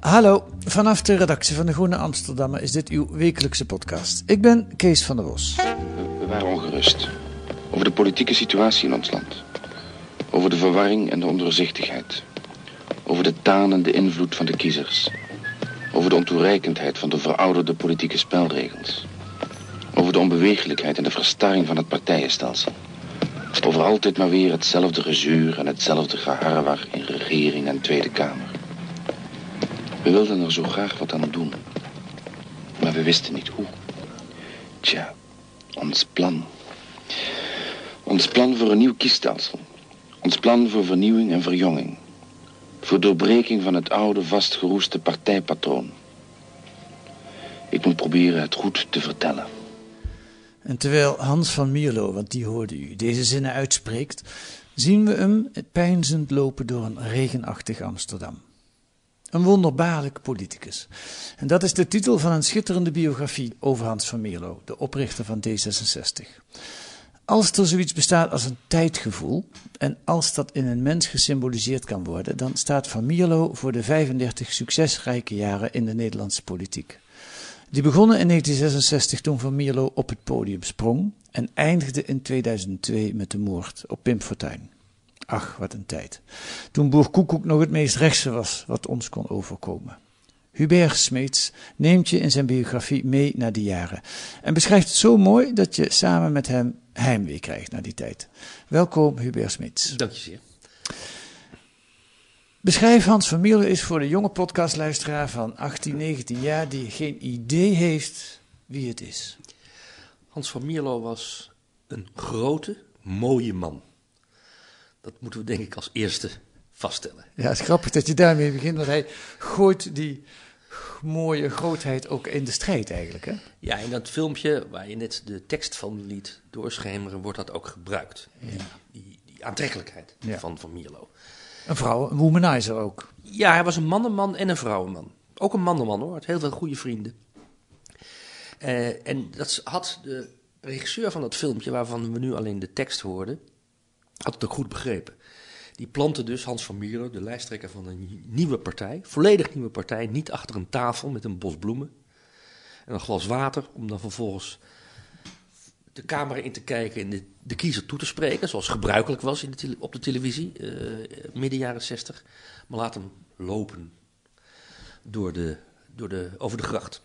Hallo, vanaf de redactie van de Groene Amsterdammer is dit uw wekelijkse podcast. Ik ben Kees van der Bos. We waren ongerust over de politieke situatie in ons land. Over de verwarring en de ondoorzichtigheid. Over de tanende invloed van de kiezers. Over de ontoereikendheid van de verouderde politieke spelregels. Over de onbeweeglijkheid en de verstarring van het partijenstelsel. Over altijd maar weer hetzelfde gezuur en hetzelfde geharrewar in regering en Tweede Kamer. We wilden er zo graag wat aan doen. Maar we wisten niet hoe. Tja, ons plan. Ons plan voor een nieuw kiesstelsel. Ons plan voor vernieuwing en verjonging. Voor doorbreking van het oude, vastgeroeste partijpatroon. Ik moet proberen het goed te vertellen. En terwijl Hans van Mierlo, want die hoorde u, deze zinnen uitspreekt, zien we hem pijnzend lopen door een regenachtig Amsterdam. Een wonderbaarlijk politicus. En dat is de titel van een schitterende biografie over Hans van Mierlo, de oprichter van D66. Als er zoiets bestaat als een tijdgevoel, en als dat in een mens gesymboliseerd kan worden, dan staat Van Mierlo voor de 35 succesrijke jaren in de Nederlandse politiek. Die begonnen in 1966 toen Van Mierlo op het podium sprong en eindigde in 2002 met de moord op Pim Fortuyn. Ach, wat een tijd. Toen Boer Koekoek nog het meest rechtse was wat ons kon overkomen. Hubert Smeets neemt je in zijn biografie mee naar die jaren en beschrijft het zo mooi dat je samen met hem heimwee krijgt naar die tijd. Welkom Hubert Smeets. Dank je zeer. Beschrijf Hans van Mierlo is voor de jonge podcastluisteraar van 18, 19 jaar die geen idee heeft wie het is. Hans van Mierlo was een grote, mooie man. Dat moeten we denk ik als eerste vaststellen. Ja, het is grappig dat je daarmee begint, want hij gooit die mooie grootheid ook in de strijd eigenlijk. Hè? Ja, in dat filmpje waar je net de tekst van liet doorschemeren, wordt dat ook gebruikt. Die, die, die aantrekkelijkheid Ja. van Van Mierlo. Een vrouw, een womanizer ook. Ja, hij was een mannenman en een vrouwenman. Ook een mannenman hoor, had heel veel goede vrienden. Eh, en dat had de regisseur van dat filmpje, waarvan we nu alleen de tekst hoorden, had het ook goed begrepen. Die plantte dus Hans van Mierlo, de lijsttrekker van een nieuwe partij, volledig nieuwe partij, niet achter een tafel met een bos bloemen en een glas water, om dan vervolgens de camera in te kijken en de, de kiezer toe te spreken, zoals gebruikelijk was in op de televisie, eh, midden jaren 60. Maar laat hem lopen door de, door de, over de gracht.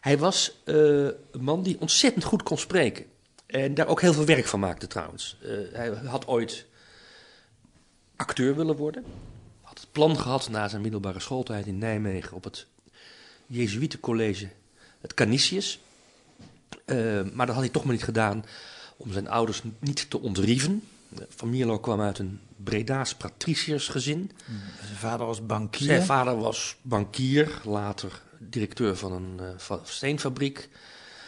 Hij was eh, een man die ontzettend goed kon spreken. En daar ook heel veel werk van maakte trouwens. Eh, hij had ooit acteur willen worden. Had het plan gehad na zijn middelbare schooltijd in Nijmegen op het Jezuïetencollege, het Canisius. Eh, maar dat had hij toch maar niet gedaan om zijn ouders niet te ontrieven. Van Mierlo kwam uit een Breda's patriciërsgezin. Zijn vader was bankier. Zijn vader was bankier, later directeur van een eh, steenfabriek.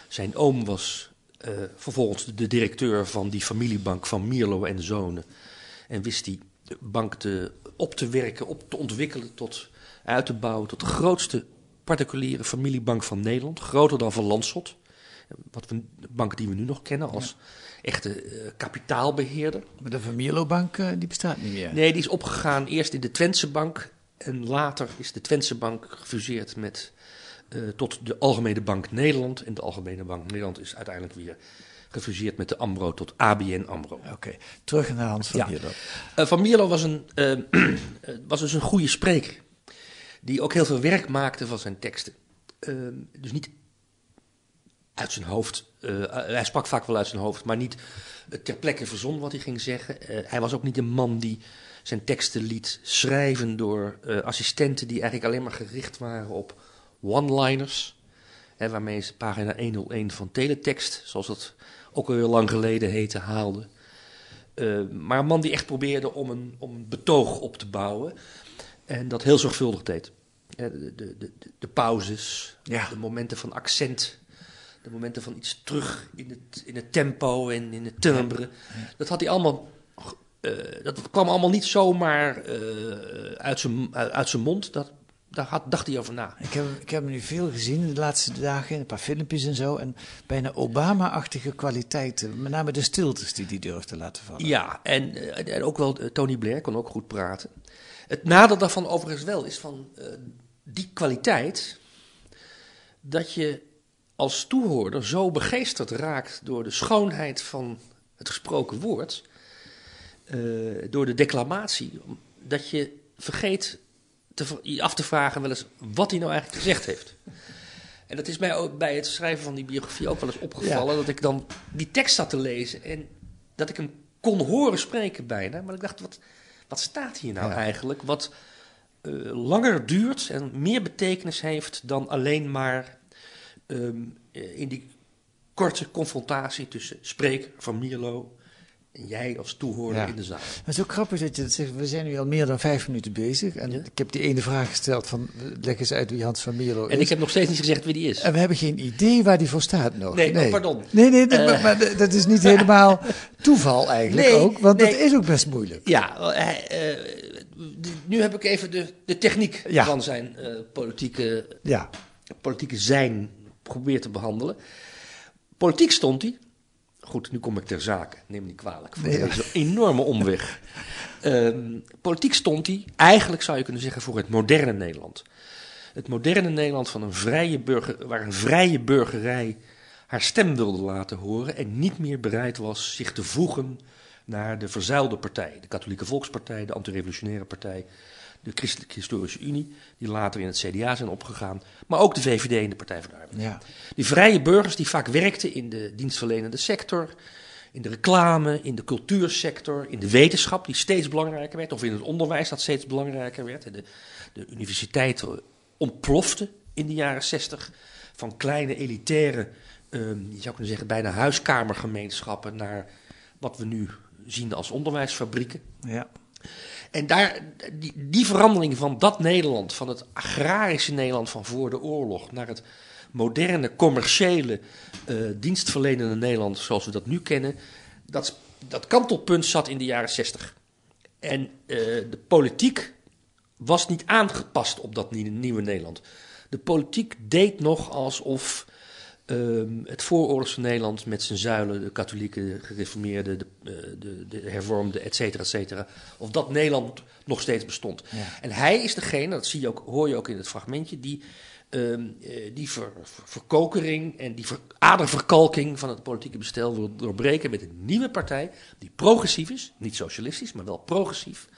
Zijn oom was eh, vervolgens de directeur van die familiebank van Mierlo en Zonen. En wist die bank te, op te werken, op te ontwikkelen, tot uit te bouwen tot de grootste particuliere familiebank van Nederland. Groter dan Van Landschot. Wat we, de bank die we nu nog kennen als echte eh, kapitaalbeheerder. Maar de Van Mierlo Bank, eh, die bestaat niet meer. Nee, die is opgegaan eerst in de Twentse Bank. En later is de Twentse Bank gefuseerd met, eh, tot de Algemene Bank Nederland. En de Algemene Bank Nederland is uiteindelijk weer gefuseerd met de Ambro tot ABN Ambro. Oké, terug naar Hans van Ja. Mierlo. Eh, Van Mierlo was, een, eh, was dus een goede spreker. Die ook heel veel werk maakte van zijn teksten. Dus niet uit zijn hoofd. hij sprak vaak wel uit zijn hoofd, maar niet ter plekke verzon wat hij ging zeggen. Hij was ook niet een man die zijn teksten liet schrijven door assistenten die eigenlijk alleen maar gericht waren op one-liners. Waarmee ze pagina 101 van teletext, zoals dat ook al heel lang geleden heette, haalde. Eh, maar een man die echt probeerde om een, om een betoog op te bouwen. En dat heel zorgvuldig deed. De, de, de, de, pauzes, Ja. de momenten van accent, de momenten van iets terug in het, in het tempo en in het timbre. Dat had hij allemaal. eh, dat kwam allemaal niet zomaar eh, uit, zijn, uit zijn mond. Dat, daar had, dacht hij over na. Ik heb, ik heb hem nu veel gezien de laatste dagen, een paar filmpjes en zo. En bijna Obama-achtige kwaliteiten. Met name de stiltes die hij durft te laten vallen. Ja, en, eh, en ook wel eh, Tony Blair kon ook goed praten. Het nadeel daarvan overigens wel is van uh, die kwaliteit dat je als toehoorder zo begeesterd raakt door de schoonheid van het gesproken woord, uh, door de declamatie, dat je vergeet te, je af te vragen wel eens wat hij nou eigenlijk gezegd heeft. En dat is mij ook bij het schrijven van die biografie ook wel eens opgevallen, dat ik dan die tekst zat te lezen en dat ik hem kon horen spreken bijna, maar ik dacht, wat, wat staat hier nou eigenlijk? Wat uh, langer duurt en meer betekenis heeft dan alleen maar um, in die korte confrontatie tussen spreker van Mierlo en jij als toehoorder in de zaal. Het is ook grappig dat je dat zegt. We zijn nu al meer dan vijf minuten bezig. En ik heb die ene vraag gesteld van, leg eens uit wie Hans van Mierlo is. En ik heb nog steeds niet gezegd wie die is. En we hebben geen idee waar die voor staat nog. Nee, nee. Oh, pardon. Nee, nee, uh. maar, dat is niet helemaal toeval eigenlijk nee, ook. Want dat is ook best moeilijk. Ja, uh, nu heb ik even de, de techniek ja. van zijn uh, politieke, ja. politieke zijn geprobeerd te behandelen. Politiek stond hij Goed, nu kom ik ter zake. Neem niet kwalijk. Voor nee, deze enorme omweg. um, politiek stond hij, eigenlijk zou je kunnen zeggen, voor het moderne Nederland. Het moderne Nederland van een vrije burger, waar een vrije burgerij haar stem wilde laten horen en niet meer bereid was zich te voegen naar de verzuilde partijen. De Katholieke Volkspartij, de Antirevolutionaire Partij, de Christelijke Historische Unie, die later in het CDA zijn opgegaan, maar ook de VVD en de Partij van de Arbeid. Ja. Die vrije burgers die vaak werkten in de dienstverlenende sector, in de reclame, in de cultuursector, in de wetenschap, die steeds belangrijker werd, of in het onderwijs dat steeds belangrijker werd. De, de universiteit ontplofte in de jaren zestig van kleine elitaire, um, je zou kunnen zeggen bijna huiskamergemeenschappen, naar wat we nu zien als onderwijsfabrieken. Ja. En daar, die, die verandering van dat Nederland, van het agrarische Nederland van voor de oorlog, naar het moderne, commerciële, uh, dienstverlenende Nederland zoals we dat nu kennen, dat, dat kantelpunt zat in de jaren 60. En uh, de politiek was niet aangepast op dat nieuwe Nederland. De politiek deed nog alsof Um, het vooroorlogse Nederland met zijn zuilen, de katholieke, de gereformeerde, de, eh, de, de, hervormde, et cetera, et cetera. Of dat Nederland nog steeds bestond. En hij is degene, dat zie je ook, hoor je ook in het fragmentje, die um, die ver, verkokering en die ver, aderverkalking van het politieke bestel wil doorbreken met een nieuwe partij die progressief is, niet socialistisch, maar wel progressief.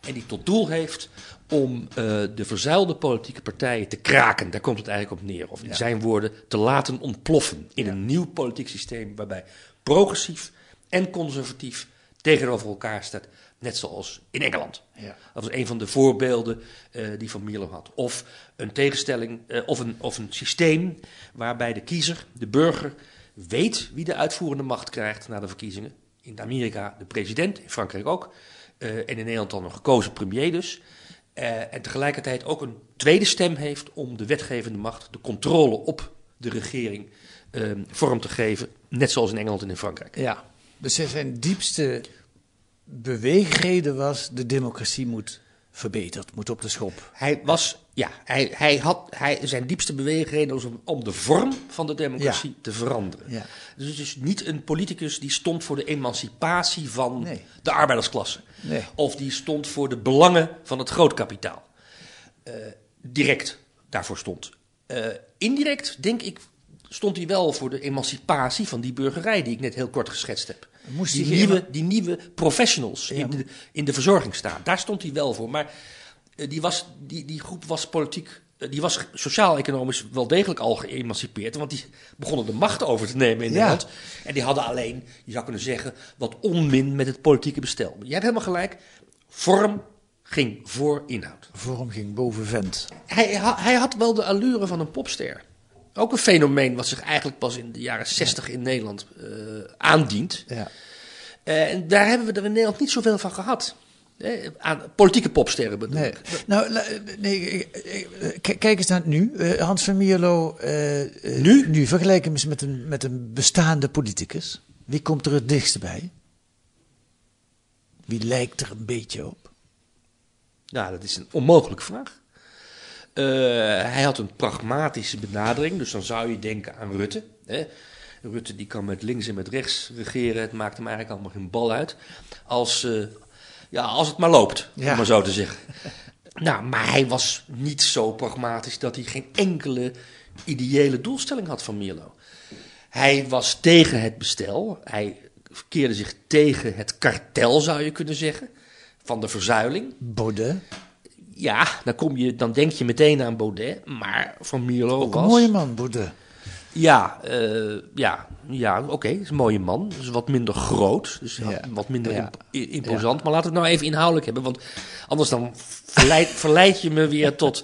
En die tot doel heeft om uh, de verzuilde politieke partijen te kraken. Daar komt het eigenlijk op neer. Of in zijn woorden, te laten ontploffen in een nieuw politiek systeem waarbij progressief en conservatief tegenover elkaar staat. Net zoals in Engeland. Ja. Dat was een van de voorbeelden uh, die Van Mierlo had. Of een tegenstelling, uh, of, een, of een systeem waarbij de kiezer, de burger, weet wie de uitvoerende macht krijgt na de verkiezingen. In Amerika de president, in Frankrijk ook. Uh, en in Nederland dan een gekozen premier dus. Uh, en tegelijkertijd ook een tweede stem heeft om de wetgevende macht, de controle op de regering, uh, vorm te geven. Net zoals in Engeland en in Frankrijk. Ja, dus zijn diepste beweegreden was: de democratie moet verbeterd, moet op de schop. Hij was, ja, hij, hij had, hij, zijn diepste beweegreden was om, om de vorm van de democratie te veranderen. Ja. Dus het is niet een politicus die stond voor de emancipatie van de arbeidersklasse. Nee. Of die stond voor de belangen van het grootkapitaal. Uh, direct daarvoor stond. Uh, indirect, denk ik, stond hij wel voor de emancipatie van die burgerij die ik net heel kort geschetst heb. Moest die, nieuwe, die nieuwe professionals in, de, in de verzorging staan. Daar stond hij wel voor. Maar uh, die, was, die, die groep was politiek die was sociaal-economisch wel degelijk al geëmancipeerd. Want die begonnen de macht over te nemen in Nederland. En die hadden alleen, je zou kunnen zeggen, wat onmin met het politieke bestel. jij hebt helemaal gelijk. Vorm ging voor inhoud. Vorm ging boven vent. Hij, hij had wel de allure van een popster. Ook een fenomeen wat zich eigenlijk pas in de jaren zestig in Nederland uh, aandient. Ja. Uh, en daar hebben we er in Nederland niet zoveel van gehad. Eh, aan politieke popsterren bedoel nee. Nou, nee, kijk eens naar nu. Hans van Mierlo. Uh, nu? Nu, vergelijk hem eens met een, met een bestaande politicus. Wie komt er het dichtst bij? Wie lijkt er een beetje op? Nou, dat is een onmogelijke vraag. Uh, hij had een pragmatische benadering, dus dan zou je denken aan Rutte. Hè? Rutte die kan met links en met rechts regeren, het maakt hem eigenlijk allemaal geen bal uit. Als, uh, Ja, als het maar loopt, Ja. om maar zo te zeggen. Nou, maar hij was niet zo pragmatisch dat hij geen enkele ideële doelstelling had van Mierlo. Hij was tegen het bestel. Hij keerde zich tegen het kartel, zou je kunnen zeggen, van de verzuiling. Baudet. Ja, dan, kom je, dan denk je meteen aan Baudet, maar Van Mierlo Ook een was... mooie man, Baudet. Ja, eh, ja, ja oké, is een mooie man. Is wat minder groot, dus Ja. wat minder Ja. imp- i- imposant. Maar laten we het nou even inhoudelijk hebben, want anders dan verleid, verleid je me weer tot,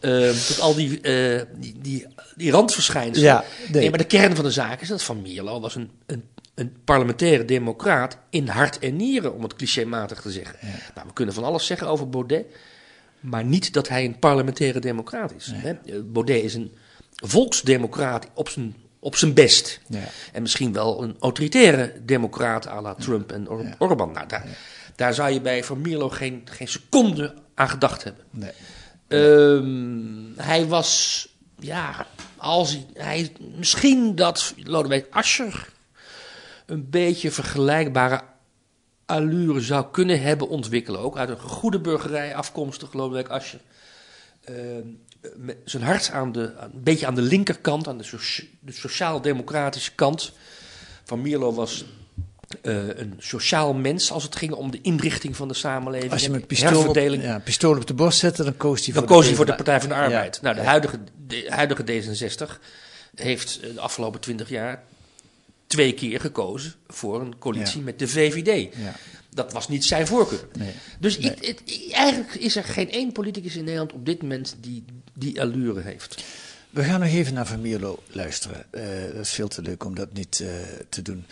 eh, tot al die, eh, die, die, die randverschijnselen. Ja, nee. nee. maar de kern van de zaak is dat Van Mierlo was een, een, een parlementaire democraat in hart en nieren, om het clichématig te zeggen. Nou, we kunnen van alles zeggen over Baudet, maar niet dat hij een parlementaire democraat is. Hè? Baudet is een volksdemocraat op zijn, op zijn best. Ja. En misschien wel een autoritaire democraat à la Trump en Or- Orbán. Nou, daar, daar zou je bij Van Mierlo geen, geen seconde aan gedacht hebben. Nee. Ehm, hij was, ja, als hij, hij, misschien dat Lodewijk Asscher een beetje vergelijkbare allure zou kunnen hebben ontwikkelen. Ook uit een goede burgerij afkomstig, Lodewijk Asscher. Met zijn hart aan de, een beetje aan de linkerkant, aan de, socia- de sociaal-democratische kant. Van Mierlo was eh, een sociaal mens als het ging om de inrichting van de samenleving. Als je met pistool op, ja, pistool op de borst zette, dan koos hij voor koos de hij voor de. Partij van de Arbeid. Ja. Nou, de huidige, de huidige D66 heeft eh, de afgelopen twintig jaar twee keer gekozen voor een coalitie Ja. met de VVD. Ja. Dat was niet zijn voorkeur. Nee. Dus ik- het- ik- eigenlijk is er geen één politicus in Nederland op dit moment die die allure heeft. We gaan nog even naar Van Mierlo luisteren. Eh, dat is veel te leuk om dat niet eh, te doen.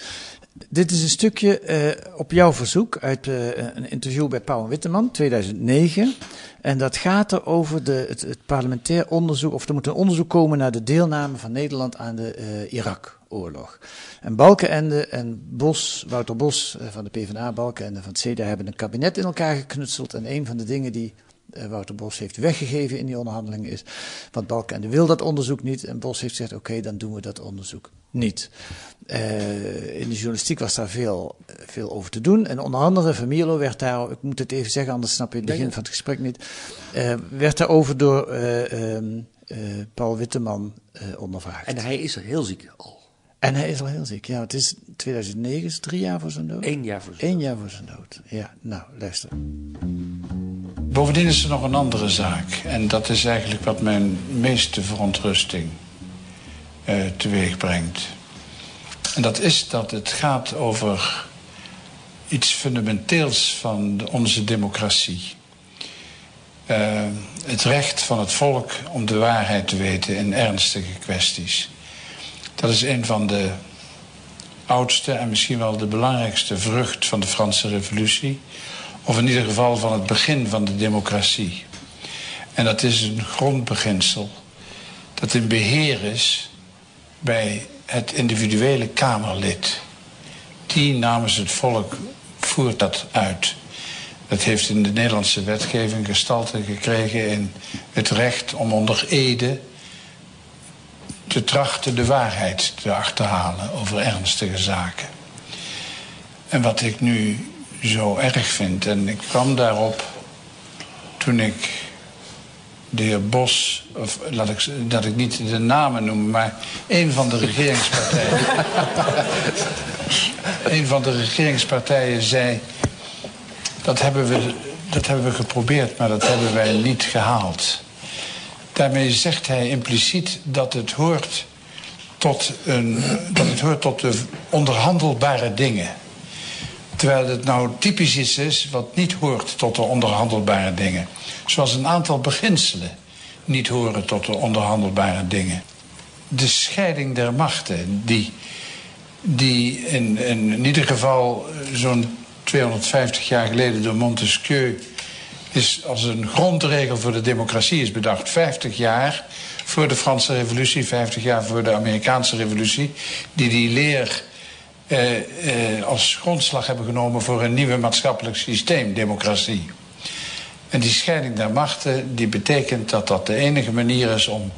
Dit is een stukje eh, op jouw verzoek uit een interview bij Pauw Witteman, 2009. En dat gaat er over de, het, het parlementair onderzoek, of er moet een onderzoek komen naar de deelname van Nederland aan de Irak-oorlog. En Balkenende en Bos, Wouter Bos van de PvdA, Balkenende van het CDA hebben een kabinet in elkaar geknutseld. En een van de dingen die Wouter Bos heeft weggegeven in die onderhandelingen is. Want Balkenende wil dat onderzoek niet. En Bos heeft gezegd: oké, dan doen we dat onderzoek niet. Eh, in de journalistiek was daar veel, eh, veel over te doen. En onder andere Van Mierlo werd daar, ik moet het even zeggen, anders snap je het begin van het gesprek niet. eh, werd daarover door eh, ehm, eh, Paul Witteman eh, ondervraagd. En hij is er heel ziek al. En hij is al heel ziek. Ja, het is 2009, is drie jaar voor zijn dood? Eén jaar voor zijn Eén jaar voor zijn dood. Ja, nou, luister. Bovendien is er nog een andere zaak. En dat is eigenlijk wat mijn meeste verontrusting eh, teweeg brengt. En dat is dat het gaat over iets fundamenteels van onze democratie. Eh, het recht van het volk om de waarheid te weten in ernstige kwesties. Dat is een van de oudste en misschien wel de belangrijkste vrucht van de Franse Revolutie. Of in ieder geval van het begin van de democratie. En dat is een grondbeginsel dat in beheer is bij het individuele Kamerlid. Die namens het volk voert dat uit. Dat heeft in de Nederlandse wetgeving gestalte gekregen in het recht om onder ede te trachten de waarheid te achterhalen over ernstige zaken. En wat ik nu zo erg vind, en ik kwam daarop toen ik de heer Bos, of laat ik, dat ik niet de namen noem, maar een van de regeringspartijen. een van de regeringspartijen zei. Dat hebben, we, dat hebben we geprobeerd, maar dat hebben wij niet gehaald. Daarmee zegt hij impliciet dat het hoort tot, een, dat het hoort tot de onderhandelbare dingen. Terwijl het nou typisch iets is wat niet hoort tot de onderhandelbare dingen. Zoals een aantal beginselen niet horen tot de onderhandelbare dingen. De scheiding der machten, die, die in, in, in ieder geval eh, zo'n 250 jaar geleden door Montesquieu is als een grondregel voor de democratie is bedacht. 50 jaar voor de Franse revolutie, 50 jaar voor de Amerikaanse revolutie, die die leer als grondslag hebben genomen voor een nieuwe maatschappelijk systeem, democratie. En die scheiding der machten, die betekent dat dat de enige manier is om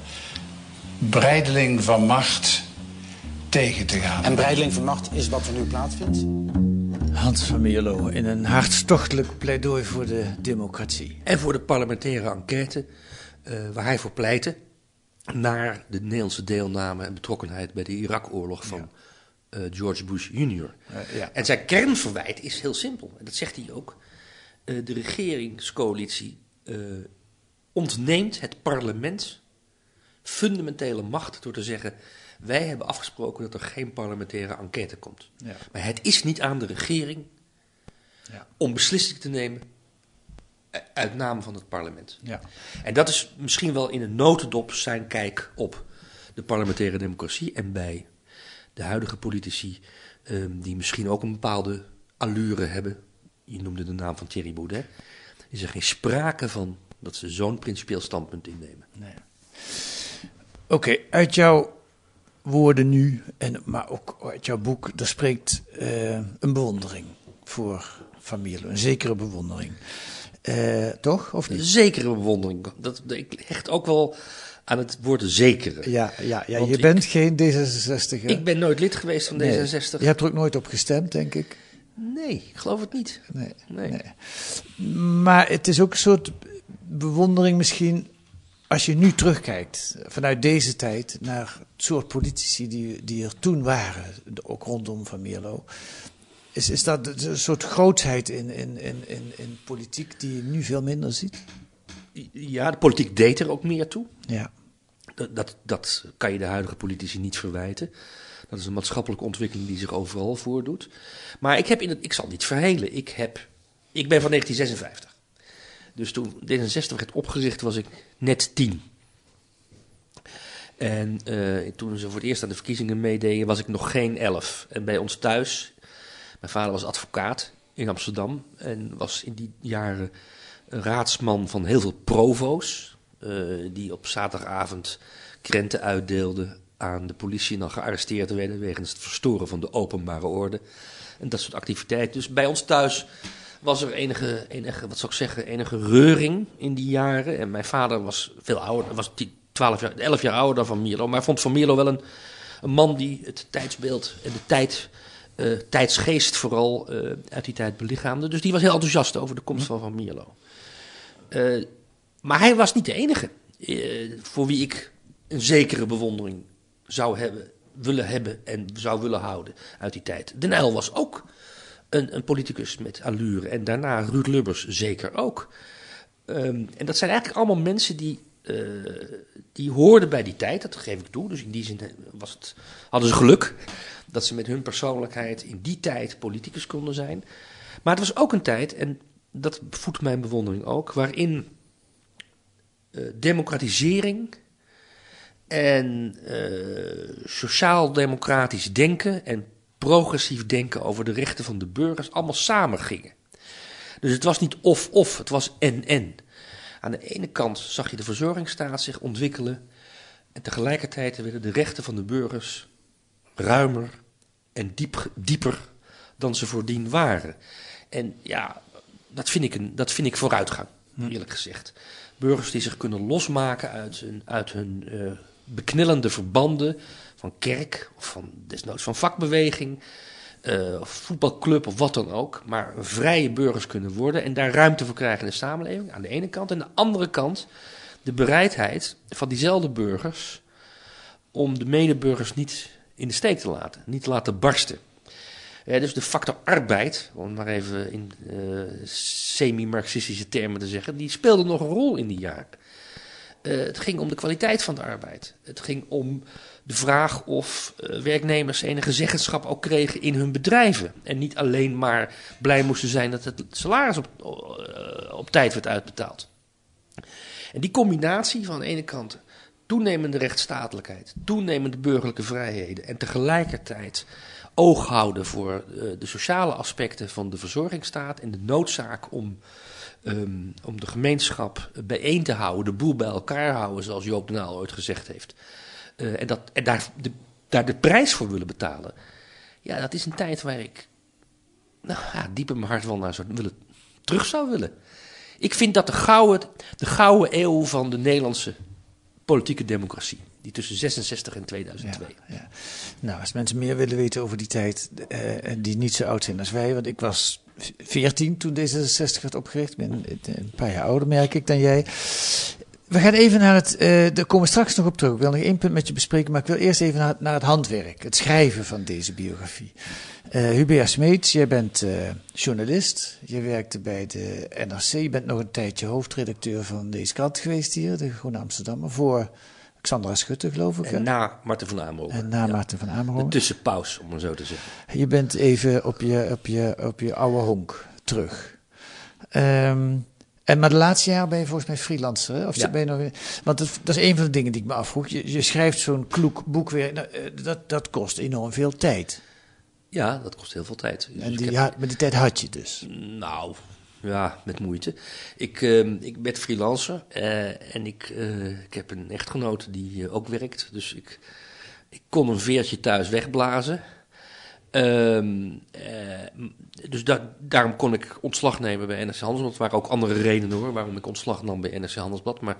breideling van macht tegen te gaan. En breideling van macht is wat er nu plaatsvindt? Hans van Mierlo in een hartstochtelijk pleidooi voor de democratie. En voor de parlementaire enquête uh, waar hij voor pleitte naar de Nederlandse deelname en betrokkenheid bij de Irak-oorlog van ja. Uh, George Bush Jr. Uh, ja. En zijn kernverwijt is heel simpel, en dat zegt hij ook. de regeringscoalitie ontneemt het parlement fundamentele macht door te zeggen: wij hebben afgesproken dat er geen parlementaire enquête komt. Ja. Maar het is niet aan de regering ja. om beslissingen te nemen uit naam van het parlement. Ja. En dat is misschien wel in een notendop zijn kijk op de parlementaire democratie en bij de huidige politici, um, die misschien ook een bepaalde allure hebben. Je noemde de naam van Thierry Baudet. Is er geen sprake van dat ze zo'n principieel standpunt innemen. Nee. Oké, uit jouw woorden nu, en, maar ook uit jouw boek, daar spreekt uh, een bewondering voor familie, een zekere bewondering. Uh, toch? Of niet? Een zekere bewondering. Dat, ik hecht ook wel aan het woord zekere. Ja, ja, ja je bent geen D66. Ik ben nooit lid geweest van nee. D66. Je hebt er ook nooit op gestemd, denk ik. Nee, ik geloof het niet. Nee, nee. nee. Maar het is ook een soort bewondering misschien als je nu terugkijkt vanuit deze tijd naar het soort politici die, die er toen waren, ook rondom Van Mierlo. Is, is dat een soort grootsheid in, in, in, in, in politiek die je nu veel minder ziet? Ja, de politiek deed er ook meer toe. Ja. Dat, dat, dat kan je de huidige politici niet verwijten. Dat is een maatschappelijke ontwikkeling die zich overal voordoet. Maar ik, heb in het, ik zal niet verhelen. Ik, heb, ik ben van 1956. Dus toen D66 werd opgericht was ik net tien. En uh, toen ze voor het eerst aan de verkiezingen meededen was ik nog geen elf. En bij ons thuis, mijn vader was advocaat in Amsterdam en was in die jaren raadsman van heel veel provo's. Uh, die op zaterdagavond krenten uitdeelden aan de politie en dan gearresteerd werden wegens het verstoren van de openbare orde. En dat soort activiteiten. Dus bij ons thuis was er enige, enige, wat zou ik zeggen, enige reuring in die jaren. En mijn vader was veel ouder, was 12 jaar, 11 jaar ouder dan Van Mierlo. Maar vond Van Mierlo wel een, een man die het tijdsbeeld en de tijd, uh, tijdsgeest vooral uh, uit die tijd belichaamde. Dus die was heel enthousiast over de komst van Van Mierlo. Uh, maar hij was niet de enige voor wie ik een zekere bewondering zou hebben, willen hebben en zou willen houden uit die tijd. Den Uyl was ook een, een politicus met allure. En daarna Ruud Lubbers zeker ook. Um, en dat zijn eigenlijk allemaal mensen die, uh, die hoorden bij die tijd, dat geef ik toe. Dus in die zin was het, hadden ze geluk dat ze met hun persoonlijkheid in die tijd politicus konden zijn. Maar het was ook een tijd, en dat voedt mijn bewondering ook, waarin uh, democratisering en uh, sociaal-democratisch denken en progressief denken over de rechten van de burgers allemaal samen gingen. Dus het was niet of-of, het was en-en. Aan de ene kant zag je de verzorgingsstaat zich ontwikkelen en tegelijkertijd werden de rechten van de burgers ruimer en diep, dieper dan ze voordien waren. En ja, dat vind ik, een, dat vind ik vooruitgang, hm. eerlijk gezegd. Burgers die zich kunnen losmaken uit hun, uit hun uh, beknellende verbanden van kerk of van desnoods van vakbeweging, uh, of voetbalclub of wat dan ook, maar vrije burgers kunnen worden en daar ruimte voor krijgen in de samenleving aan de ene kant. En aan de andere kant de bereidheid van diezelfde burgers om de medeburgers niet in de steek te laten, niet te laten barsten. Ja, dus de factor arbeid, om maar even in uh, semi-marxistische termen te zeggen, die speelde nog een rol in die jaren. Uh, het ging om de kwaliteit van de arbeid. Het ging om de vraag of werknemers enige zeggenschap ook kregen in hun bedrijven. En niet alleen maar blij moesten zijn dat het salaris op, op tijd werd uitbetaald. En die combinatie van aan de ene kant toenemende rechtsstatelijkheid, toenemende burgerlijke vrijheden en tegelijkertijd oog houden voor uh, de sociale aspecten van de verzorgingsstaat en de noodzaak om, um, om de gemeenschap bijeen te houden, de boel bij elkaar houden, zoals Joop de Naal ooit gezegd heeft. Uh, en dat, en daar, de, daar de prijs voor willen betalen. Ja, dat is een tijd waar ik nou, ja, diep in mijn hart wel naar zou willen, terug zou willen. Ik vind dat de gouden, de gouden eeuw van de Nederlandse politieke democratie. Die tussen 66 en 2002. Ja. Nou, als mensen meer willen weten over die tijd, uh, die niet zo oud zijn als wij, want ik was 14 toen D66 werd opgericht. Ik ben een paar jaar ouder, merk ik, dan jij. We gaan even naar het, uh, daar komen we straks nog op terug. Ik wil nog één punt met je bespreken, maar ik wil eerst even naar, naar het handwerk, het schrijven van deze biografie. Uh, Hubert Smeets, jij bent journalist, je werkte bij de NRC, je bent nog een tijdje hoofdredacteur van deze krant geweest hier, de Groene Amsterdammer, voor Xandra Schutte, geloof ik. En na Marten van Amerongen. En na ja. Marten van Amerongen. De tussenpaus, om het zo te zeggen. Je bent even op je, op je, op je oude honk terug. Um, en maar de laatste jaren ben je volgens mij freelancer. Hè? Of ja. ben je nog, want dat, dat, is een van de dingen die ik me afvroeg. Je, je schrijft zo'n kloek boek weer. Nou, dat, dat kost enorm veel tijd. Ja, dat kost heel veel tijd. Dus en die, heb... ja, maar die tijd had je dus? Nou, ja, met moeite. Ik, uh, ik ben freelancer uh, en ik, uh, ik heb een echtgenote die ook werkt. Dus ik, ik kon een veertje thuis wegblazen. Uh, dus da daarom kon ik ontslag nemen bij NRC Handelsblad. Er waren ook andere redenen hoor, waarom ik ontslag nam bij NRC Handelsblad. Maar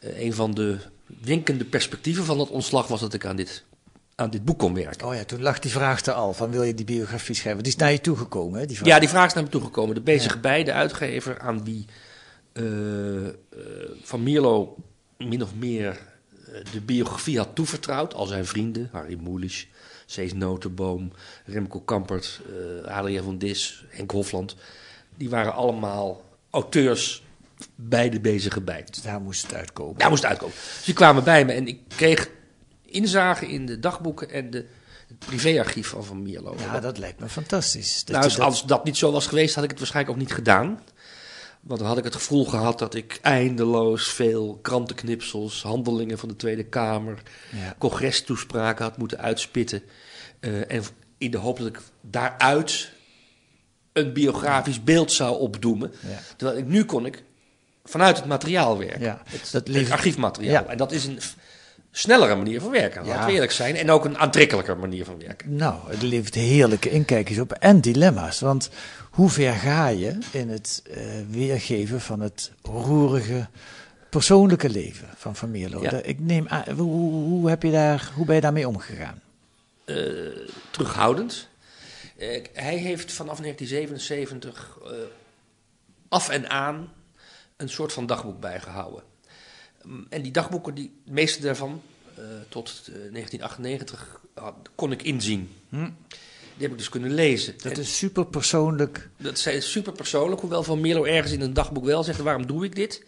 een van de winkende perspectieven van dat ontslag was dat ik aan dit, aan dit boek kon werken. Oh ja, toen lag die vraag er al, van wil je die biografie schrijven? Die is naar je toegekomen hè? Die vraag. Ja, die vraag is naar me toegekomen. De bezige ja. bij, de uitgever aan wie uh, Van Mierlo min of meer de biografie had toevertrouwd. Al zijn vrienden, Harry Moelisch, Cees Notenboom, Remco Kampert, uh, Adriaan van Dis, Henk Hofland. Die waren allemaal auteurs bij de bezige bij. Dus daar moest het uitkomen. Daar moest het uitkomen. Dus die kwamen bij me en ik kreeg inzage in de dagboeken en de, het privéarchief van Van Mierlo. Ja, dat lijkt me fantastisch. Dat nou, als, dat... als dat niet zo was geweest, had ik het waarschijnlijk ook niet gedaan. Want dan had ik het gevoel gehad dat ik eindeloos veel krantenknipsels, handelingen van de Tweede Kamer, ja. congrestoespraken had moeten uitspitten. Uh, en in de hoop dat ik daaruit een biografisch beeld zou opdoemen. Ja. Terwijl ik nu kon ik vanuit het materiaal werken. Ja, het, dat het archiefmateriaal. En dat is een snellere manier van werken, laten we eerlijk zijn. En ook een aantrekkelijker manier van werken. Nou, het levert heerlijke inkijkjes op en dilemma's. Want hoe ver ga je in het uh, weergeven van het roerige persoonlijke leven van Van Mierlo? Ja. Ik neem aan, hoe, hoe, heb je daar, hoe ben je daarmee omgegaan? Uh, terughoudend. Uh, hij heeft vanaf 1977 af en aan een soort van dagboek bijgehouden. En die dagboeken, die, de meeste daarvan, tot 1998, kon ik inzien. Hm. Die heb ik dus kunnen lezen. Dat en is super persoonlijk. Dat is super persoonlijk, hoewel Van Mierlo ergens in een dagboek wel zegt: waarom doe ik dit?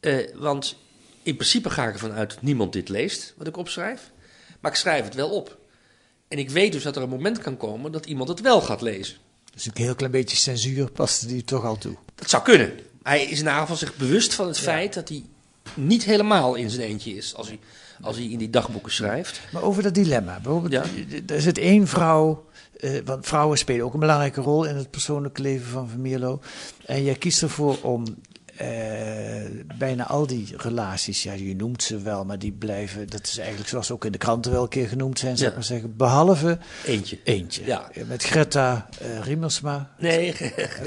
Uh, want in principe ga ik ervan uit dat niemand dit leest, wat ik opschrijf. Maar ik schrijf het wel op. En ik weet dus dat er een moment kan komen dat iemand het wel gaat lezen. Dus een heel klein beetje censuur past die toch al toe. Dat zou kunnen. Hij is in ieder geval zich bewust van het ja. feit dat hij niet helemaal in zijn eentje is als hij, als hij in die dagboeken schrijft. Maar over dat dilemma. Bijvoorbeeld, ja. er zit één vrouw uh, want vrouwen spelen ook een belangrijke rol in het persoonlijke leven van Mierlo. En jij kiest ervoor om uh, bijna al die relaties, ja, je noemt ze wel, maar die blijven, dat is eigenlijk zoals ook in de kranten wel een keer genoemd zijn, zeg maar zeggen, behalve eentje. Eentje. Ja. Met Greta uh, Riemersma. Nee,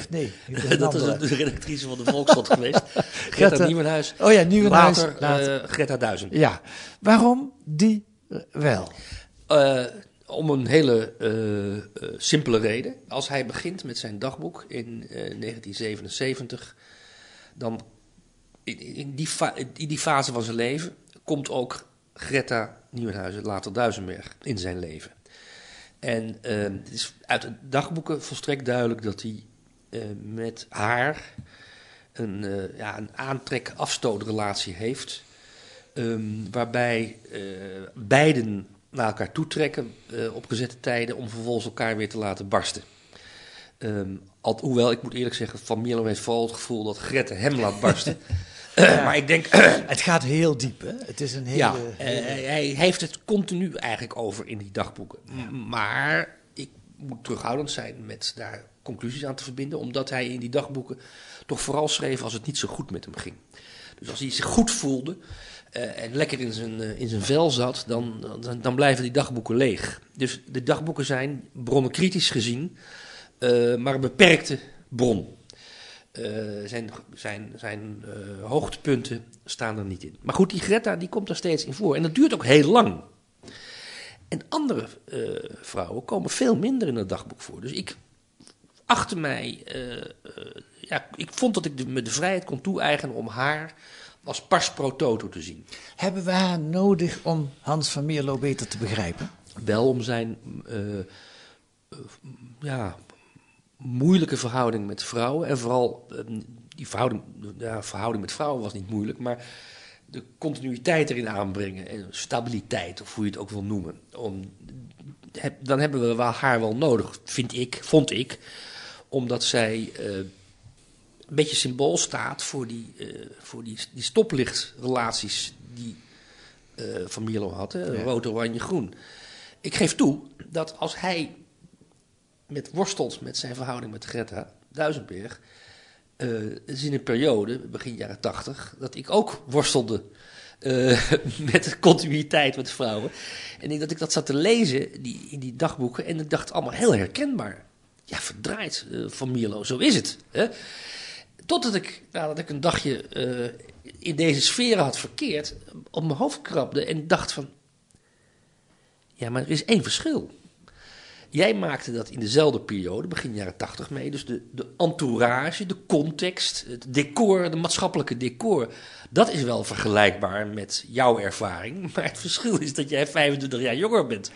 nee dat is de redactrice van de Volkskrant geweest. Greta, Greta Nieuwenhuis. Oh ja, Nieuwenhuis. Later, Later. Greta Duizend. Ja. Waarom die wel? Om een hele simpele reden. Als hij begint met zijn dagboek in uh, 1977, dan in, die in, die fase van zijn leven komt ook Greta Nieuwenhuizen, later Duisenberg, in zijn leven. En het is uit de dagboeken volstrekt duidelijk dat hij met haar een, ja, een aantrek-afstootrelatie heeft. Um, waarbij beiden naar elkaar toetrekken uh, op gezette tijden om vervolgens elkaar weer te laten barsten. Al, hoewel, ik moet eerlijk zeggen, Van Mierlo heeft vooral het gevoel dat Grette hem laat barsten. ja, maar ik denk... het gaat heel diep, hè? Het is een hele... Ja, hele... Uh, hij heeft het continu eigenlijk over in die dagboeken. Ja. Maar ik moet terughoudend zijn met daar conclusies aan te verbinden, omdat hij in die dagboeken toch vooral schreef als het niet zo goed met hem ging. Dus als hij zich goed voelde, uh, en lekker in zijn, uh, in zijn vel zat, dan, dan, dan, blijven die dagboeken leeg. Dus de dagboeken zijn bronnen kritisch gezien, uh, maar een beperkte bron. zijn zijn, zijn hoogtepunten staan er niet in. Maar goed, die Greta die komt er steeds in voor. En dat duurt ook heel lang. En andere eh, vrouwen komen veel minder in het dagboek voor. Dus ik achtte mij, eh, eh, ja, ik vond dat ik de, me de vrijheid kon toe-eigenen om haar als pars pro toto te zien. Hebben we haar nodig om Hans van Mierlo beter te begrijpen? Wel om zijn eh, eh, ja, moeilijke verhouding met vrouwen. En vooral eh, die verhouding, ja, verhouding met vrouwen was niet moeilijk, maar de continuïteit erin aanbrengen. En stabiliteit, of hoe je het ook wil noemen. Om, heb- dan hebben we haar wel nodig, vind ik, vond ik. Omdat zij eh, een beetje symbool staat voor die, eh, voor die, die stoplichtrelaties die eh, Van Mierlo had. Hè? Rood, oranje, groen. Ik geef toe dat als hij met worstelt met zijn verhouding met Greta Duisenberg. het is in een periode, begin jaren tachtig, dat ik ook worstelde eh, met de continuïteit met vrouwen. En ik, dat ik dat zat te lezen die, in die dagboeken en ik dacht allemaal heel herkenbaar. Ja, verdraaid eh, van Mierlo, zo is het. Hè? Totdat ik, nadat ik een dagje in deze sfeer had verkeerd, op mijn hoofd krabde en dacht van... Ja, maar er is één verschil. Jij maakte dat in dezelfde periode, begin jaren tachtig mee. Dus de, de entourage, de context, het decor, de maatschappelijke decor. Dat is wel vergelijkbaar met jouw ervaring. Maar het verschil is dat jij 25 jaar jonger bent.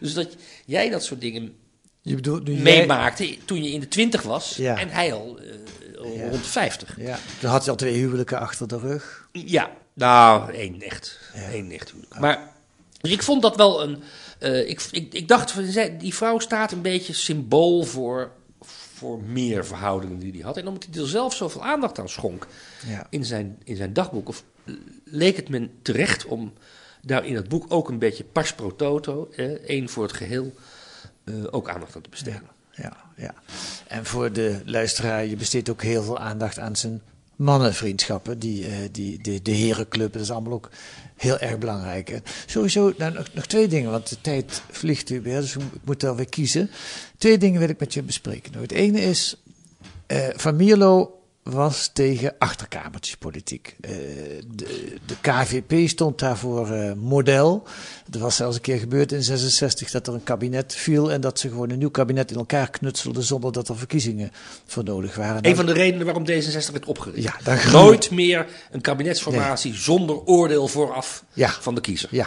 Dus dat jij dat soort dingen Je bedoelt nu jij- meemaakte toen je in de 20 was. Ja. En hij al eh, Ja. rond de 50. Ja, dan had hij al twee huwelijken achter de rug. Ja, nou, één echt. Eén echt huwelijk. Maar dus ik vond dat wel een. Eh, ik, ik, ik dacht, die vrouw staat een beetje symbool voor, voor meer verhoudingen die hij had. En omdat hij er zelf zoveel aandacht aan schonk Ja. in zijn, in zijn dagboek, of leek het me terecht om daar in het boek ook een beetje pars pro toto, één voor het geheel, eh, ook aandacht aan te besteden. Ja, ja. En voor de luisteraar, je besteedt ook heel veel aandacht aan zijn mannenvriendschappen. Die, eh, die, de, de herenclub, dat is allemaal ook heel erg belangrijk. Sowieso, nou, nog, twee dingen, want de tijd vliegt weer, dus ik moet er weer kiezen. Twee dingen wil ik met je bespreken. Nou, het ene is, eh, Van Mierlo was tegen achterkamertjespolitiek. Eh, de, de KVP stond daarvoor eh, model. Er was zelfs een keer gebeurd in 66 dat er een kabinet viel en dat ze gewoon een nieuw kabinet in elkaar knutselden zonder dat er verkiezingen voor nodig waren. Een van de redenen waarom D66 werd opgericht. Ja, daar Nooit meer een kabinetsformatie zonder oordeel vooraf Ja. van de kiezer. Ja.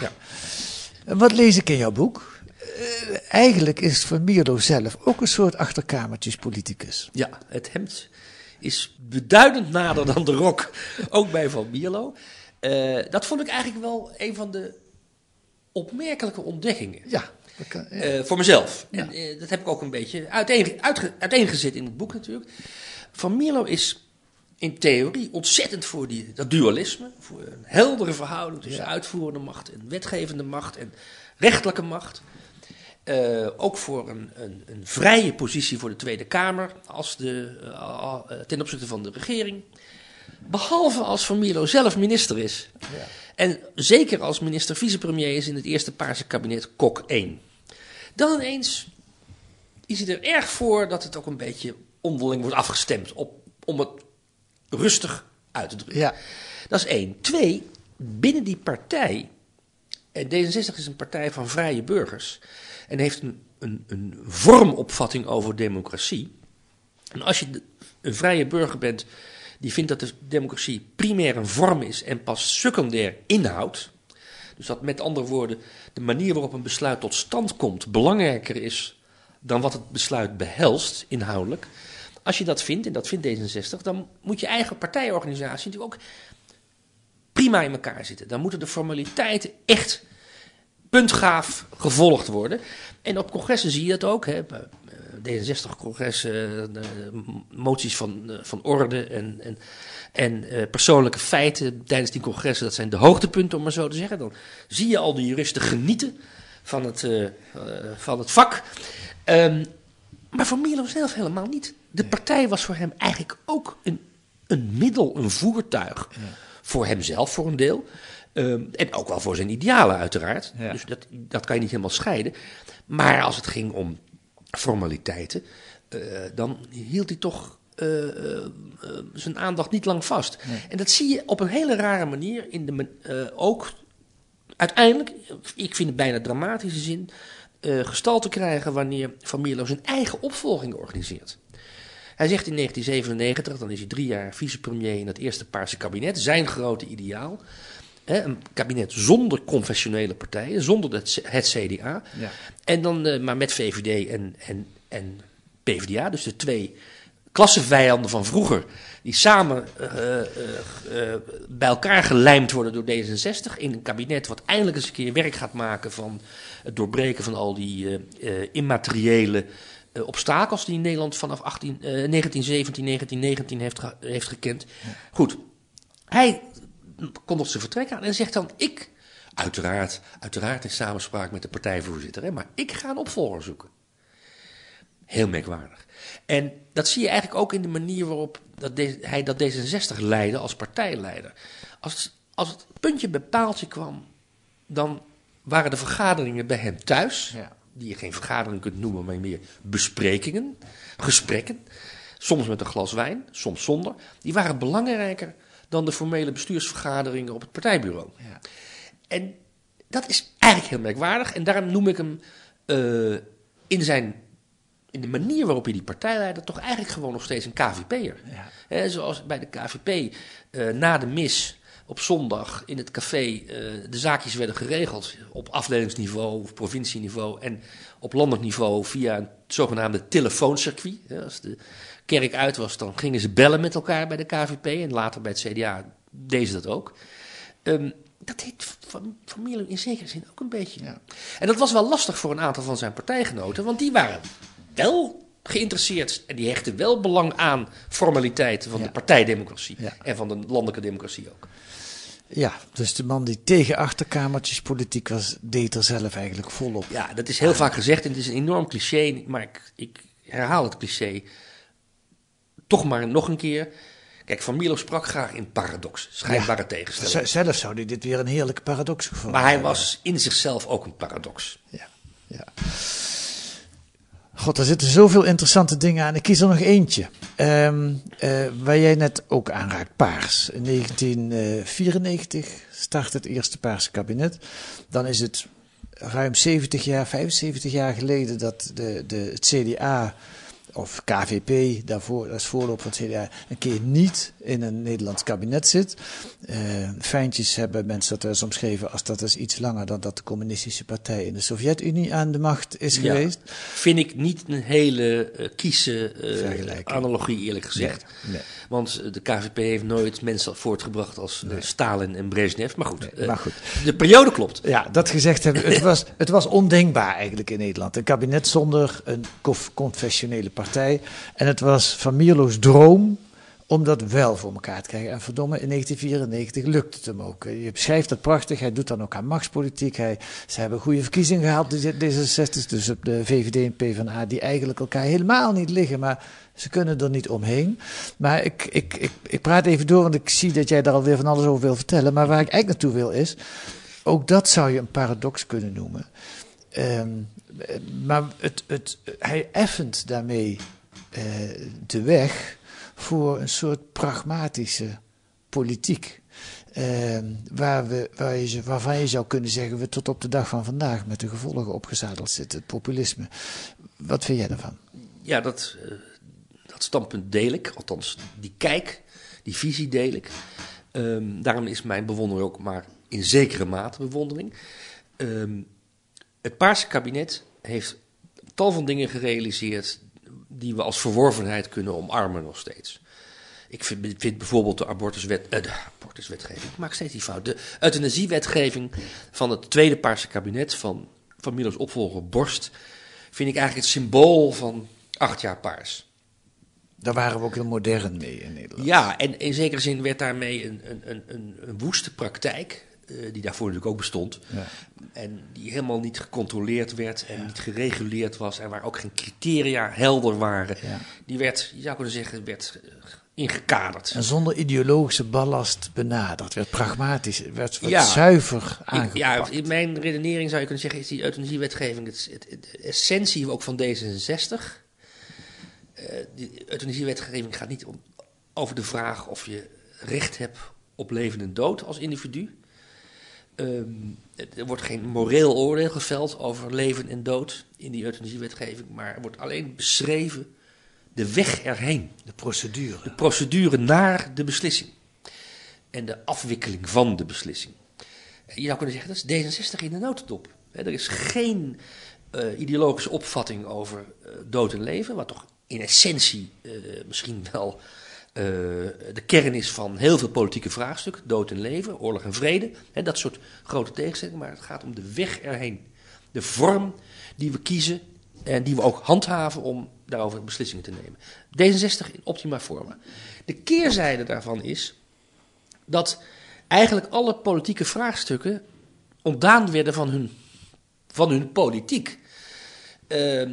Wat lees ik in jouw boek? Eh, eigenlijk is Van Mierlo zelf ook een soort achterkamertjespoliticus. Ja, het hemd is beduidend nader dan de rok, ook bij Van Mierlo. Eh, dat vond ik eigenlijk wel een van de opmerkelijke ontdekkingen. Ja, dat kan- ja. Eh, voor mezelf. En eh, dat heb ik ook een beetje uiteen, uitge- uiteengezet in het boek natuurlijk. Van Mierlo is in theorie ontzettend voor die, dat dualisme. Voor een heldere verhouding tussen uitvoerende macht en wetgevende macht en rechtelijke macht. Eh, ook voor een, een, een vrije positie voor de Tweede Kamer als de, eh, eh, ten opzichte van de regering. Behalve als Van Mierlo zelf minister is. En zeker als minister-vicepremier is in het eerste Paarse kabinet Kok 1. Dan ineens is hij er erg voor dat het ook een beetje onderling wordt afgestemd. Op, om het rustig uit te drukken. Ja. Dat is één. Twee, binnen die partij. En D66 is een partij van vrije burgers. En heeft een, een, een vormopvatting over democratie. En als je een vrije burger bent die vindt dat de democratie primair een vorm is en pas secundair inhoud. Dus dat met andere woorden de manier waarop een besluit tot stand komt belangrijker is dan wat het besluit behelst inhoudelijk. Als je dat vindt, en dat vindt D66, dan moet je eigen partijorganisatie natuurlijk ook prima in elkaar zitten. Dan moeten de formaliteiten echt puntgaaf gevolgd worden. En op congressen zie je dat ook. Hè. D66-congressen, moties van, eh, van orde en, en, en eh, persoonlijke feiten tijdens die congressen, dat zijn de hoogtepunten, om maar zo te zeggen. Dan zie je al de juristen genieten van het, eh, eh, van het vak. Ehm, maar voor Milo zelf helemaal niet. De partij was voor hem eigenlijk ook een, een middel, een voertuig. Voor hemzelf voor een deel. Ehm, en ook wel voor zijn idealen uiteraard. Ja. Dus dat, dat kan je niet helemaal scheiden. Maar als het ging om formaliteiten, eh, dan hield hij toch eh, eh, zijn aandacht niet lang vast. En dat zie je op een hele rare manier in de, ook uiteindelijk, ik vind het bijna dramatische zin, gestalte krijgen wanneer Van Mierlo zijn eigen opvolging organiseert. Hij zegt in 1997, dan is hij drie jaar vicepremier in het eerste Paarse kabinet, zijn grote ideaal. Hè, een kabinet zonder confessionele partijen, zonder het, het CDA. Ja. En dan eh, maar met VVD en, en, en PvdA, dus de twee klassevijanden van vroeger, die samen eh, eh, bij elkaar gelijmd worden door D66 in een kabinet wat eindelijk eens een keer werk gaat maken van het doorbreken van al die immateriële eh, obstakels die Nederland vanaf 18, eh, 1917, 1919 heeft, ge- heeft gekend. Goed, hij kondigt zijn vertrek aan en zegt dan: Ik, uiteraard, uiteraard in samenspraak met de partijvoorzitter, hè, maar ik ga een opvolger zoeken. Heel merkwaardig. En dat zie je eigenlijk ook in de manier waarop dat de- hij dat D66 leidde als partijleider. Als, als het puntje bij paaltje kwam, dan waren de vergaderingen bij hem thuis, Ja. Die je geen vergadering kunt noemen, maar meer besprekingen, gesprekken, soms met een glas wijn, soms zonder, die waren belangrijker dan de formele bestuursvergaderingen op het partijbureau. Ja. En dat is eigenlijk heel merkwaardig. En daarom noem ik hem eh, in, zijn, in de manier waarop hij die partijleider toch eigenlijk gewoon nog steeds een KVP'er. Ja. Zoals bij de KVP eh, na de mis op zondag in het café eh, de zaakjes werden geregeld op afdelingsniveau of provincieniveau en op landelijk niveau via een zogenaamde telefooncircuit. Als de kerk uit was, dan gingen ze bellen met elkaar bij de KVP en later bij het CDA deden ze dat ook. Ehm, dat deed Van, van Mierlo in zekere zin ook een beetje. Ja. En dat was wel lastig voor een aantal van zijn partijgenoten, want die waren wel geïnteresseerd en die hechten wel belang aan formaliteiten van Ja. de partijdemocratie Ja. en van de landelijke democratie ook. Ja, dus de man die tegen achterkamertjes politiek was, deed er zelf eigenlijk volop. Ja, dat is heel vaak gezegd en het is een enorm cliché, maar ik, ik herhaal het cliché toch maar nog een keer. Kijk, Van Mierlo sprak graag in paradox, schijnbare Z- tegenstellingen. Zelf zou hij dit weer een heerlijke paradox gevonden Maar hij was in zichzelf ook een paradox. Ja, ja. God, er zitten zoveel interessante dingen aan. Ik kies er nog eentje. Eh, waar jij net ook aanraakt, paars. In 1994 start het eerste paarse kabinet. Dan is het ruim 70 jaar, 75 jaar geleden dat de, de, het CDA of KVP, daarvoor, dat is voorloop van het CDA, een keer niet in een Nederlands kabinet zit. Eh fijntjes hebben mensen dat eens omschreven als dat is iets langer dan dat de communistische partij in de Sovjet-Unie aan de macht is Ja. geweest. Vind ik niet een hele eh kieze eh, analogie, eerlijk gezegd. Nee, nee. Want de KVP heeft nooit mensen voortgebracht als Stalin en Brezhnev. Maar goed, maar goed. de periode klopt. Ja, dat gezegd hebben, het was, het was ondenkbaar eigenlijk in Nederland. Een kabinet zonder een conf- confessionele partij. En het was Van Mierlo's droom om dat wel voor elkaar te krijgen. En verdomme, in 1994 lukt het hem ook. Je beschrijft dat prachtig. Hij doet dan ook aan machtspolitiek. Hij, ze hebben goede verkiezingen gehaald, de D66, dus op de VVD en PvdA, die eigenlijk elkaar helemaal niet liggen. Maar ze kunnen er niet omheen. Maar ik, ik, ik, ik praat even door, want ik zie dat jij daar alweer van alles over wil vertellen. Maar waar ik eigenlijk naartoe wil is, ook dat zou je een paradox kunnen noemen. Ehm, eh, maar het, het, hij effent daarmee eh, de weg voor een soort pragmatische politiek. Ehm, waar we, waar je, waarvan je zou kunnen zeggen, we tot op de dag van vandaag met de gevolgen opgezadeld zitten, het populisme. Wat vind jij daarvan? Ja, dat, eh, dat standpunt deel ik. Althans, die kijk, die visie deel ik. Ehm, daarom is mijn bewondering ook maar in zekere mate bewondering. Ehm, het Paarse kabinet heeft tal van dingen gerealiseerd die we als verworvenheid kunnen omarmen nog steeds. Ik vind, vind bijvoorbeeld de abortuswet, eh, de abortuswetgeving, ik maak steeds die fout, de euthanasiewetgeving van het tweede Paarse kabinet van, van Milo's opvolger Borst, vind ik eigenlijk het symbool van acht jaar paars. Daar waren we ook heel modern mee in Nederland. Ja, en in zekere zin werd daarmee een, een, een, een, een woeste praktijk, eh, die daarvoor natuurlijk ook bestond, Ja. en die helemaal niet gecontroleerd werd en niet gereguleerd was en waar ook geen criteria helder waren, Ja. die werd, je zou kunnen zeggen, werd eh, ingekaderd. En zonder ideologische ballast benaderd, werd pragmatisch, werd, werd zuiver aangepakt. ja, in mijn redenering zou je kunnen zeggen, is die euthanasiewetgeving het, het, het- de essentie ook van D66. Uh, de euthanasiewetgeving gaat niet om, over de vraag of je recht hebt op leven en dood als individu. Um, er wordt geen moreel oordeel geveld over leven en dood in die euthanasiewetgeving, maar er wordt alleen beschreven de weg erheen. De procedure. De procedure naar de beslissing. En de afwikkeling van de beslissing. Je zou kunnen zeggen, dat is D66 in de notendop. Er is geen uh, ideologische opvatting over uh, dood en leven, wat toch in essentie uh, misschien wel de kern is van heel veel politieke vraagstukken. Dood en leven, oorlog en vrede, hè, dat soort grote tegenstellingen. Maar het gaat om de weg erheen. De vorm die we kiezen en die we ook handhaven om daarover beslissingen te nemen. D66 in optima forma. De keerzijde daarvan is dat eigenlijk alle politieke vraagstukken ontdaan werden van hun, van hun politiek. Uh,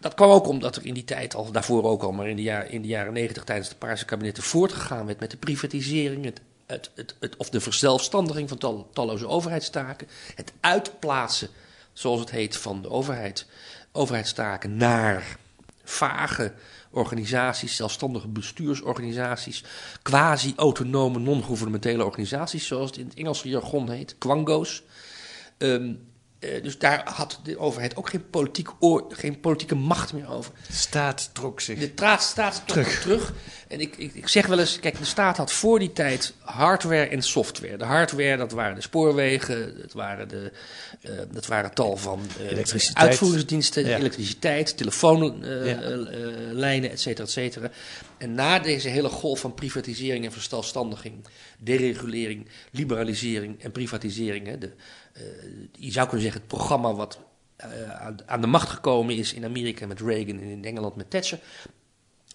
dat kwam ook omdat er in die tijd, al daarvoor ook al, maar in de, jaar, in de jaren negentig tijdens de Paarse kabinetten voortgegaan werd met de privatisering, het, het, het, of de verzelfstandiging van tal, talloze overheidstaken, het uitplaatsen, zoals het heet, van de overheid, overheidstaken naar vage organisaties, zelfstandige bestuursorganisaties, quasi-autonome non-governementele organisaties, zoals het in het Engelse jargon heet, quango's. Um, uh, dus daar had de overheid ook geen, politiek geen politieke macht meer over. De staat trok zich. De staat, staat trok terug. terug. En ik, ik, ik, zeg wel eens, kijk, de staat had voor die tijd hardware en software. De hardware, dat waren de spoorwegen, dat waren, de, uh, dat waren tal van uh, uitvoeringsdiensten, ja. elektriciteit, telefoonlijnen, ja. et cetera, et cetera. En na deze hele golf van privatisering en verstelstandiging, deregulering, liberalisering en privatisering, hè, de, je zou kunnen zeggen het programma wat uh, aan, aan, de macht gekomen is in Amerika met Reagan en in Engeland met Thatcher.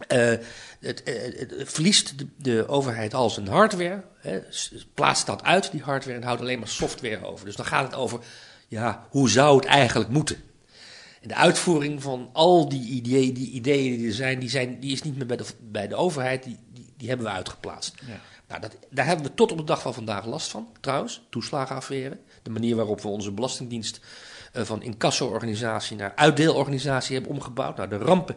Uh, het, het, verliest de, de, overheid al zijn hardware, hè, plaatst dat uit, die hardware, en houdt alleen maar software over. Dus dan gaat het over, ja, hoe zou het eigenlijk moeten? En de uitvoering van al die ideeën die, ideeën die er zijn, die, zijn, die is niet meer bij de, bij de overheid, die, die, die hebben we uitgeplaatst. Ja. Nou, dat, daar hebben we tot op de dag van vandaag last van, trouwens, toeslagenaffaire. De manier waarop we onze belastingdienst uh, van incasso-organisatie naar uitdeelorganisatie hebben omgebouwd. Nou, de rampen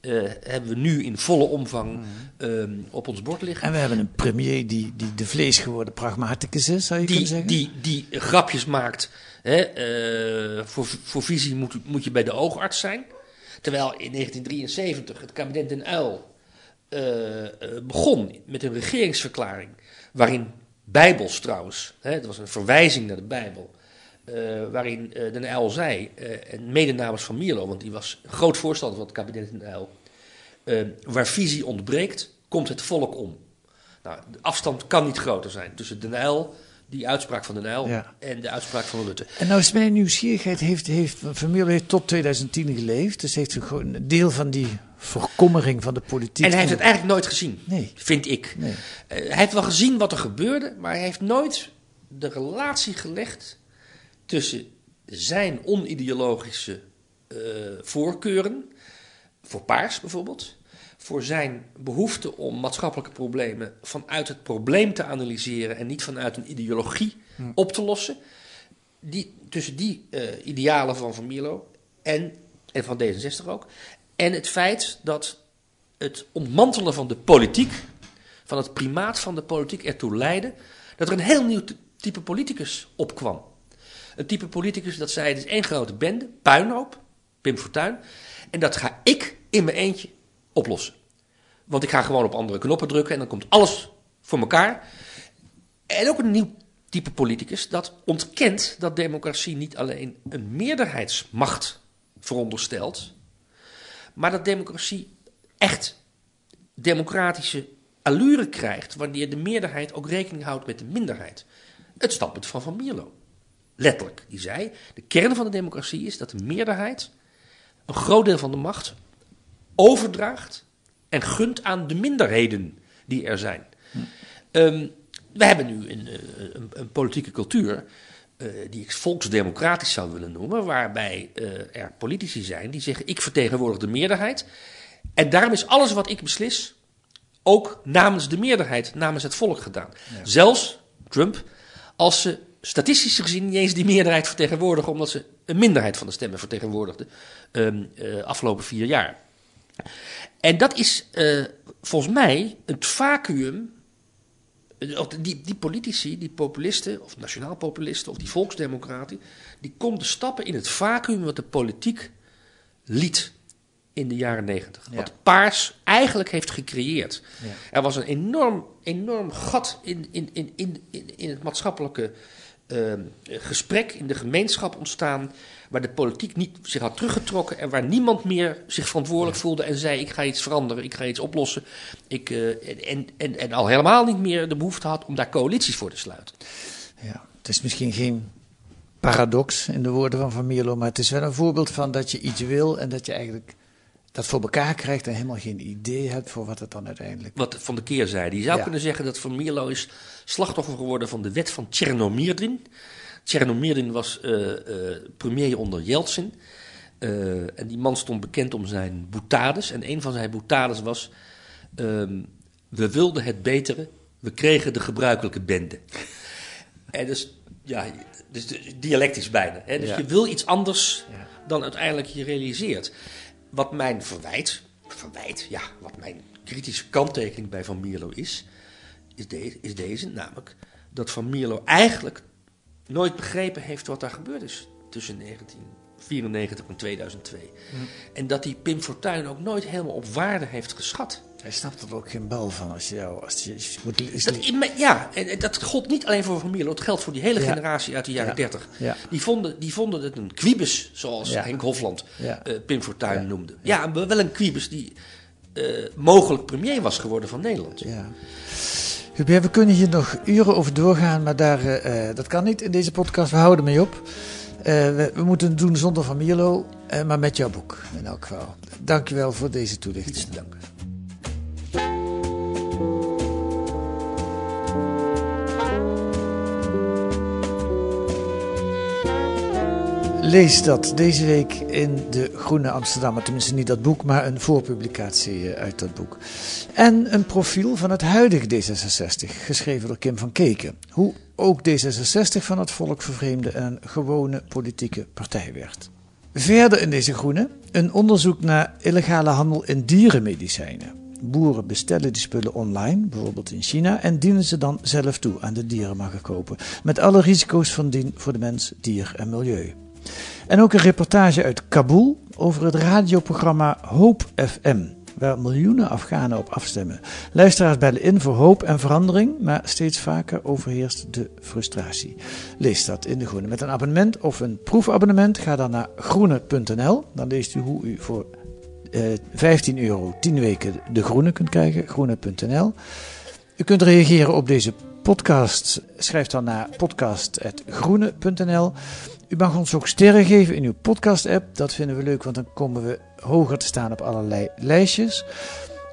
uh, hebben we nu in volle omvang uh, op ons bord liggen. En we hebben een premier die, die de vlees geworden pragmaticus is, zou je die, kunnen zeggen? Die, die grapjes maakt. Hè, uh, voor, voor visie moet, moet je bij de oogarts zijn. Terwijl in 1973 het kabinet Den Uil begon met een regeringsverklaring waarin Bijbels trouwens, hè, dat was een verwijzing naar de Bijbel, uh, waarin uh, Den Uyl zei, uh, en mede namens van Mierlo, want die was groot voorstander van het kabinet Den Uyl, waar visie ontbreekt, komt het volk om. Nou, de afstand kan niet groter zijn tussen Den Uyl, die uitspraak van Den ja. en de uitspraak van Rutte. En nou is mijn nieuwsgierigheid, heeft, heeft, Van Mierlo heeft tot 2010 geleefd, dus heeft een deel van die verkommering van de politiek. En hij heeft het eigenlijk nooit gezien, nee. vind ik. Nee. Uh, hij heeft wel gezien wat er gebeurde, maar hij heeft nooit de relatie gelegd tussen zijn onideologische uh, voorkeuren, voor paars bijvoorbeeld, voor zijn behoefte om maatschappelijke problemen vanuit het probleem te analyseren en niet vanuit een ideologie hm. op te lossen. Die, tussen die uh, idealen van Van Mierlo en, en van D66 ook, en het feit dat het ontmantelen van de politiek, van het primaat van de politiek ertoe leidde dat er een heel nieuw type politicus opkwam. Een type politicus dat zei: het is één grote bende, puinhoop, Pim Fortuyn. En dat ga ik in mijn eentje oplossen. Want ik ga gewoon op andere knoppen drukken en dan komt alles voor elkaar. En ook een nieuw type politicus dat ontkent dat democratie niet alleen een meerderheidsmacht veronderstelt, maar dat democratie echt democratische allure krijgt wanneer de meerderheid ook rekening houdt met de minderheid. Het standpunt van Van Mierlo. Letterlijk, die zei: de kern van de democratie is dat de meerderheid een groot deel van de macht overdraagt en gunt aan de minderheden die er zijn. Hm. Um, we hebben nu een, een, een politieke cultuur uh, die ik volksdemocratisch zou willen noemen, waarbij uh, er politici zijn die zeggen: ik vertegenwoordig de meerderheid. En daarom is alles wat ik beslis ook namens de meerderheid, namens het volk gedaan. Ja. Zelfs Trump, als ze statistisch gezien niet eens die meerderheid vertegenwoordigen, omdat ze een minderheid van de stemmen vertegenwoordigden um, uh, afgelopen vier jaar. En dat is volgens mij het vacuüm. Die, die politici, die populisten, of nationaal populisten, of die volksdemocraten, die konden stappen in het vacuüm wat de politiek liet in de jaren negentig. Wat Paars eigenlijk heeft gecreëerd. Ja. Er was een enorm, enorm gat in, in, in, in, in het maatschappelijke uh, gesprek, in de gemeenschap ontstaan. Waar de politiek niet zich had teruggetrokken en waar niemand meer zich verantwoordelijk voelde en zei: Ik ga iets veranderen, ik ga iets oplossen. Ik, uh, en, en, en al helemaal niet meer de behoefte had om daar coalities voor te sluiten. Ja, het is misschien geen paradox in de woorden van Van Mierlo, maar het is wel een voorbeeld van dat je iets wil en dat je eigenlijk dat voor elkaar krijgt en helemaal geen idee hebt voor wat het dan uiteindelijk... Wat Van de Keerzijde. Je zou kunnen zeggen dat Van Mierlo is slachtoffer geworden van de wet van Tchernomirdin. Tchernomirdin was uh, uh, premier onder Yeltsin. Uh, en die man stond bekend om zijn boutades. En een van zijn boutades was... Um, we wilden het betere, we kregen de gebruikelijke bende. en dus, ja, dus dialectisch bijna. Hè? Dus ja. je wil iets anders ja. dan uiteindelijk je realiseert. Wat mijn verwijt, verwijt, ja, wat mijn kritische kanttekening bij Van Mierlo is, is, de, is deze, namelijk dat Van Mierlo eigenlijk nooit begrepen heeft wat daar gebeurd is tussen 1994 en 2002. Mm. En dat die Pim Fortuyn ook nooit helemaal op waarde heeft geschat. Hij snapt er ook geen bal van als je jou. Als je, als je moet, dat, ja, en dat gold niet alleen voor Van Mierlo, het geldt voor die hele ja. generatie uit de jaren ja. 30. Ja. Die, vonden, die vonden het een quibus, zoals Henk Hofland uh, Pim Fortuyn noemde. Ja, wel een quibus die uh, mogelijk premier was geworden van Nederland. Ja. Hubert, we kunnen hier nog uren over doorgaan, maar daar, uh, dat kan niet in deze podcast. We houden mee op. We, we, moeten het doen zonder Van Mierlo, maar met jouw boek in elk geval. Dankjewel voor deze toelichting. Dank. Lees dat deze week in de Groene Amsterdammer. Tenminste niet dat boek, maar een voorpublicatie eh, uit dat boek. En een profiel van het huidige D66, geschreven door Kim van Keken. Hoe ook D66 van het volk vervreemde en een gewone politieke partij werd. Verder in deze Groene een onderzoek naar illegale handel in dierenmedicijnen. Boeren bestellen die spullen online, bijvoorbeeld in China, en dienen ze dan zelf toe aan de dierenmarkt kopen. Met alle risico's van dien voor de mens, dier en milieu. En ook een reportage uit Kabul over het radioprogramma Hoop FM, waar miljoenen Afghanen op afstemmen. Luisteraars bellen in voor hoop en verandering, maar steeds vaker overheerst de frustratie. Lees dat in De Groene. Met een abonnement of een proefabonnement ga dan naar groene.nl. Dan leest u hoe u voor eh, 15 euro 10 weken De Groene kunt krijgen, groene.nl. U kunt reageren op deze podcast. Schrijf dan naar podcast.groene.nl. U mag ons ook sterren geven in uw podcast-app. Dat vinden we leuk, want dan komen we hoger te staan op allerlei lijstjes.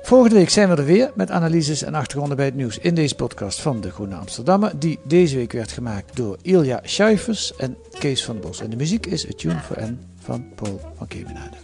Volgende week zijn we er weer met analyses en achtergronden bij het nieuws in deze podcast van de Groene Amsterdammer. Die deze week werd gemaakt door Ilja Schuifers en Kees van der Bos. En de muziek is A Tune for N van Paul van Kemenade.